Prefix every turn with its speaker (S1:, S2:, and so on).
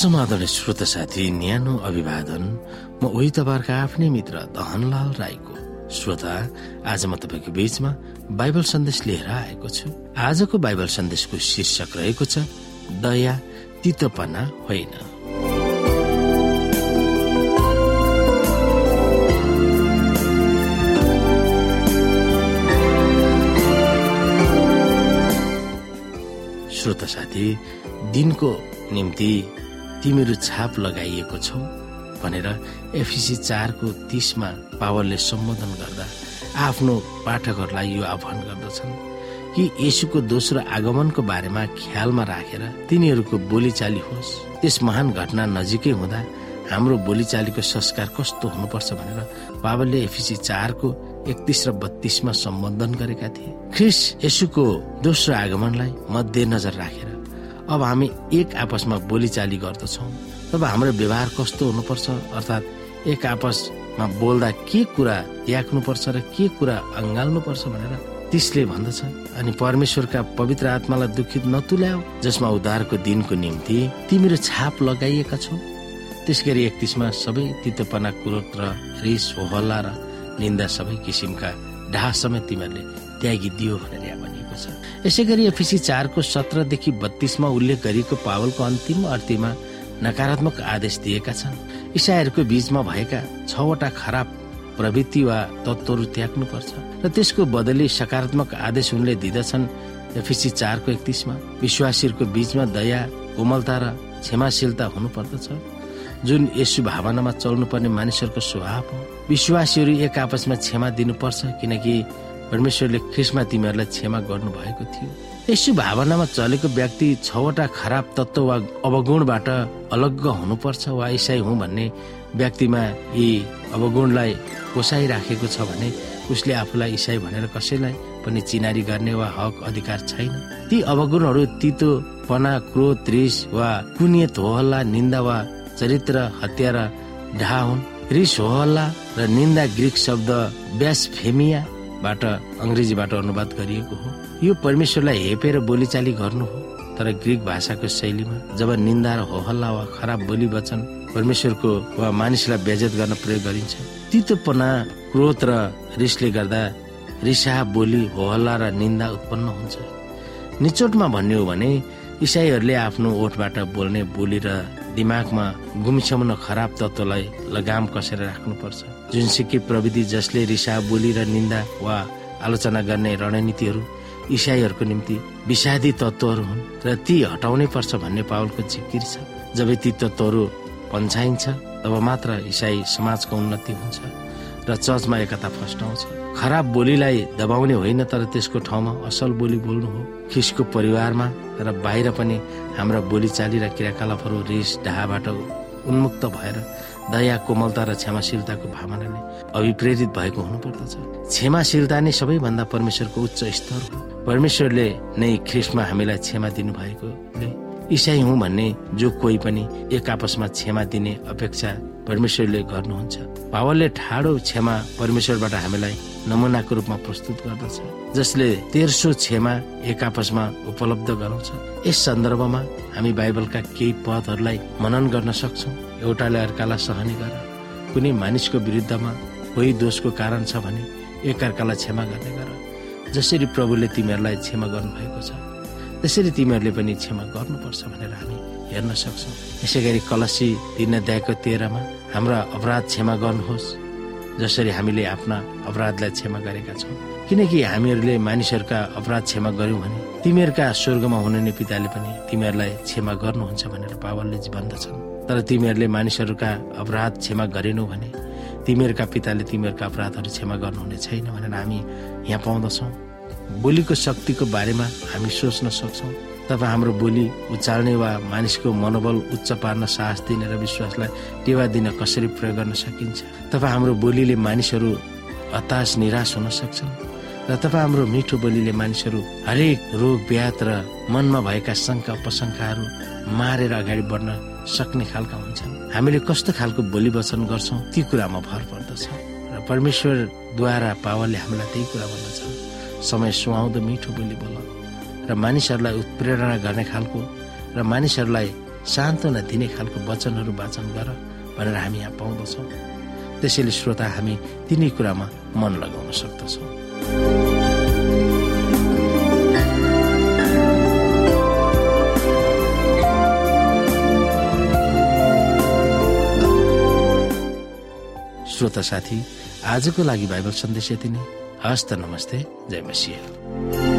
S1: समाधान श्रोत साथी न्यानो अभिवादन। म उही तपाईँहरूका आफ्नै मित्र दहनलाल राईको। श्रोता आज म तपाईँको बीचमा बाइबल सन्देश लिएर आएको छु। आजको बाइबल सन्देशको शीर्षक रहेको छ दया तितोपना होइन। श्रोता साथी दिनको निम्ति तिमीहरू छाप लगाइएको छौ भनेर एफिसी चारको तिसमा पावरले सम्बोधन गर्दा आफ्नो पाठकहरूलाई यो आह्वान गर्दछन् कि यसुको दोस्रो आगमनको बारेमा ख्यालमा राखेर तिनीहरूको बोलीचाली होस्। त्यस महान घटना नजिकै हुँदा हाम्रो बोलीचालीको संस्कार कस्तो हुनुपर्छ भनेर बाबलले एफिसी चारको एकतिस र बत्तीसमा सम्बोधन गरेका थिए। ख्रिस यसुको दोस्रो आगमनलाई मध्यनजर राखेर अब हामी एक आपसमा बोलीचाली गर्दछौँ। तब हाम्रो व्यवहार कस्तो हुनुपर्छ? अर्थात् एक आपसमा बोल्दा के कुरा त्याग्नुपर्छ र के कुरा अँगाल्नुपर्छ भनेर तिसले भन्दछ। अनि परमेश्वरका पवित्र आत्मालाई दुखित नतुल्याऊ जसमा उद्धारको दिनको निम्ति तिमीहरू छाप लगाइएका छौ। त्यस गरी एकतिसमा सबै तितोपना क्रोध र रिस होहल्ला र निन्दा सबै किसिमका ढाह समेत तिमीहरूले त्यागिदियो भनेर भनिएको छ। यसै गरी एफिसी चारको सत्रदेखि बत्तीसमा उल्लेख गरिएको पावलको अन्तिम अर्थीमा नकारात्मक आदेश दिएका छन्। इसाईहरूको बीचमा भएका छवटा खराब प्रवृत्ति वा तत्त्वहरू त्याग्नुपर्छ र त्यसको बदली सकारात्मक आदेश उनले दिँदछन् एफिसी चारको एकतिसमा। विश्वासीहरूको बीचमा दया कोमलता र क्षमाशीलता हुनुपर्दछ। जुन यसु भावनामा चल्नुपर्ने मानिसहरूको स्वभाव हो विश्वासीहरू एक आपसमा क्षमा दिनुपर्छ किनकि परमेश्वरले ख्रिसमा तिमीहरूलाई क्षमा गर्नु भएको थियो। यसो भावनामा चलेको व्यक्ति छवटा खराब तत्व वा अवगुणबाट अलग्ग हुनुपर्छ वा इसाई हुँ भन्ने व्यक्तिमा यी अवगुणलाई कोसाइराखेको छ भने उसले आफूलाई इसाई भनेर कसैलाई पनि चिनारी गर्ने वा हक अधिकार छैन। ती अवगुणहरू तितोपना क्रोध रिस वा कुनियत होहल्ला निन्दा वा चरित्र हत्या र ढा हुन्। रिस होहल्ला र निन्दा ग्रिक शब्द ब्यासफेमिया बाट अङ्ग्रेजीबाट अनुवाद गरिएको हो। यो परमेश्वरलाई हेपेर बोलीचाली गर्नु हो। तर ग्रिक भाषाको शैलीमा जब निन्दा र होहल्ला वा खराब बोली वचन परमेश्वरको वा मानिसलाई बेजत गर्न प्रयोग गरिन्छ तितोपना क्रोध र रिसले गर्दा रिसा बोली होहल्ला र निन्दा उत्पन्न हुन्छ। निचोटमा भन्ने हो भने इसाईहरूले आफ्नो ओठबाट बोल्ने बोली र दिमागमा गुम्स्याउन खराब तत्वलाई लगाम कसेर राख्नुपर्छ। जुनसुकै प्रविधि जसले रिसा बोली र निन्दा वा आलोचना गर्ने रणनीतिहरू इसाईहरूको निम्ति विषादी तत्वहरू हुन् र ती हटाउनै पर्छ भन्ने पावलको जिकिर छ। जब ती तत्वहरू पन्छाइन्छ तब मात्र इसाई समाजको उन्नति हुन्छ। र चर्चमा एकता फस्टाउँछ खराब बोलीलाई दबाउने होइन तर त्यसको ठाउँमा असल बोली बोल्नु हो। खिसको परिवारमा र बाहिर पनि हाम्रा बोलीचाली र क्रियाकलापहरू रिस ढाबाट उन्मुक्त भएर दया कोमलता र क्षमाशीलताको भावनाले अभिप्रेरित भएको हुनुपर्दछ। क्षमाशीलता नै सबैभन्दा परमेश्वरको उच्च स्तर हो। परमेश्वरले नै ख्रिस्टमा हामीलाई क्षमा दिनुभएकोले इसाई हुँ भन्ने जो कोही पनि एक आपसमा क्षमा दिने अपेक्षा परमेश्वरले गर्नुहुन्छ। पावलले ठाडो क्षमा परमेश्वरबाट हामीलाई नमुनाको रूपमा प्रस्तुत गर्दछ जसले तेर्सो क्षमा एक आपसमा उपलब्ध गराउँछ। यस सन्दर्भमा हामी बाइबलका केही पदहरूलाई मनन गर्न सक्छौ। एउटाले अर्कालाई सहने गर कुनै मानिसको विरुद्धमा कोही दोषको कारण छ भने एकअर्कालाई क्षमा गर्ने गर जसरी प्रभुले तिमीहरूलाई क्षमा गर्नुभएको छ। त्यसरी तिमीहरूले पनि क्षमा गर्नुपर्छ भनेर हामी हेर्न सक्छौँ। यसै गरी कलसी तिन अध्यायको तेह्रमा हाम्रा अपराध क्षमा गर्नुहोस् जसरी हामीले आफ्ना अपराधलाई क्षमा गरेका छौँ। किनकि हामीहरूले मानिसहरूका अपराध क्षमा गर्यौँ भने तिमीहरूका स्वर्गमा हुने पिताले पनि तिमीहरूलाई क्षमा गर्नुहुन्छ भनेर पावलले भन्दछन्। तर तिमीहरूले मानिसहरूका अपराध क्षमा गरेनौ भने तिमीहरूका पिताले तिमीहरूका अपराधहरू क्षमा गर्नुहुने छैन भनेर हामी यहाँ पाउँदछौँ। बोलीको शक्तिको बारेमा हामी सोच्न सक्छौँ। तब हाम्रो बोली उचाल्ने वा मानिसको मनोबल उच्च पार्न साहस दिने र विश्वासलाई टेवा दिन कसरी प्रयोग गर्न सकिन्छ? तब हाम्रो बोलीले मानिसहरू हताश निराश हुन सक्छन्। र तब हाम्रो मिठो बोलीले मानिसहरू हरेक रोग ब्यात र मनमा भएका शङ्का उपशङ्काहरू मारेर अगाडि बढ्न सक्ने खालका हुन्छन्। हामीले कस्तो खालको बोली वचन गर्छौँ ती कुरामा भर पर्दछ। र परमेश्वरद्वारा पावरले हामीलाई त्यही कुरा भन्दछ। समय सुहाउँदो मिठो बोली बोल। र मानिसहरूलाई उत्प्रेरणा गर्ने खालको र मानिसहरूलाई सान्त्वना दिने खालको वचनहरू वाचन गर भनेर हामी यहाँ पाउँदछौँ। त्यसैले श्रोता हामी तिनै कुरामा मन लगाउन सक्दछौँ। श्रोता साथी आजको लागि बाइबल सन्देश यति नै। हस्त नमस्ते जय मसिंह।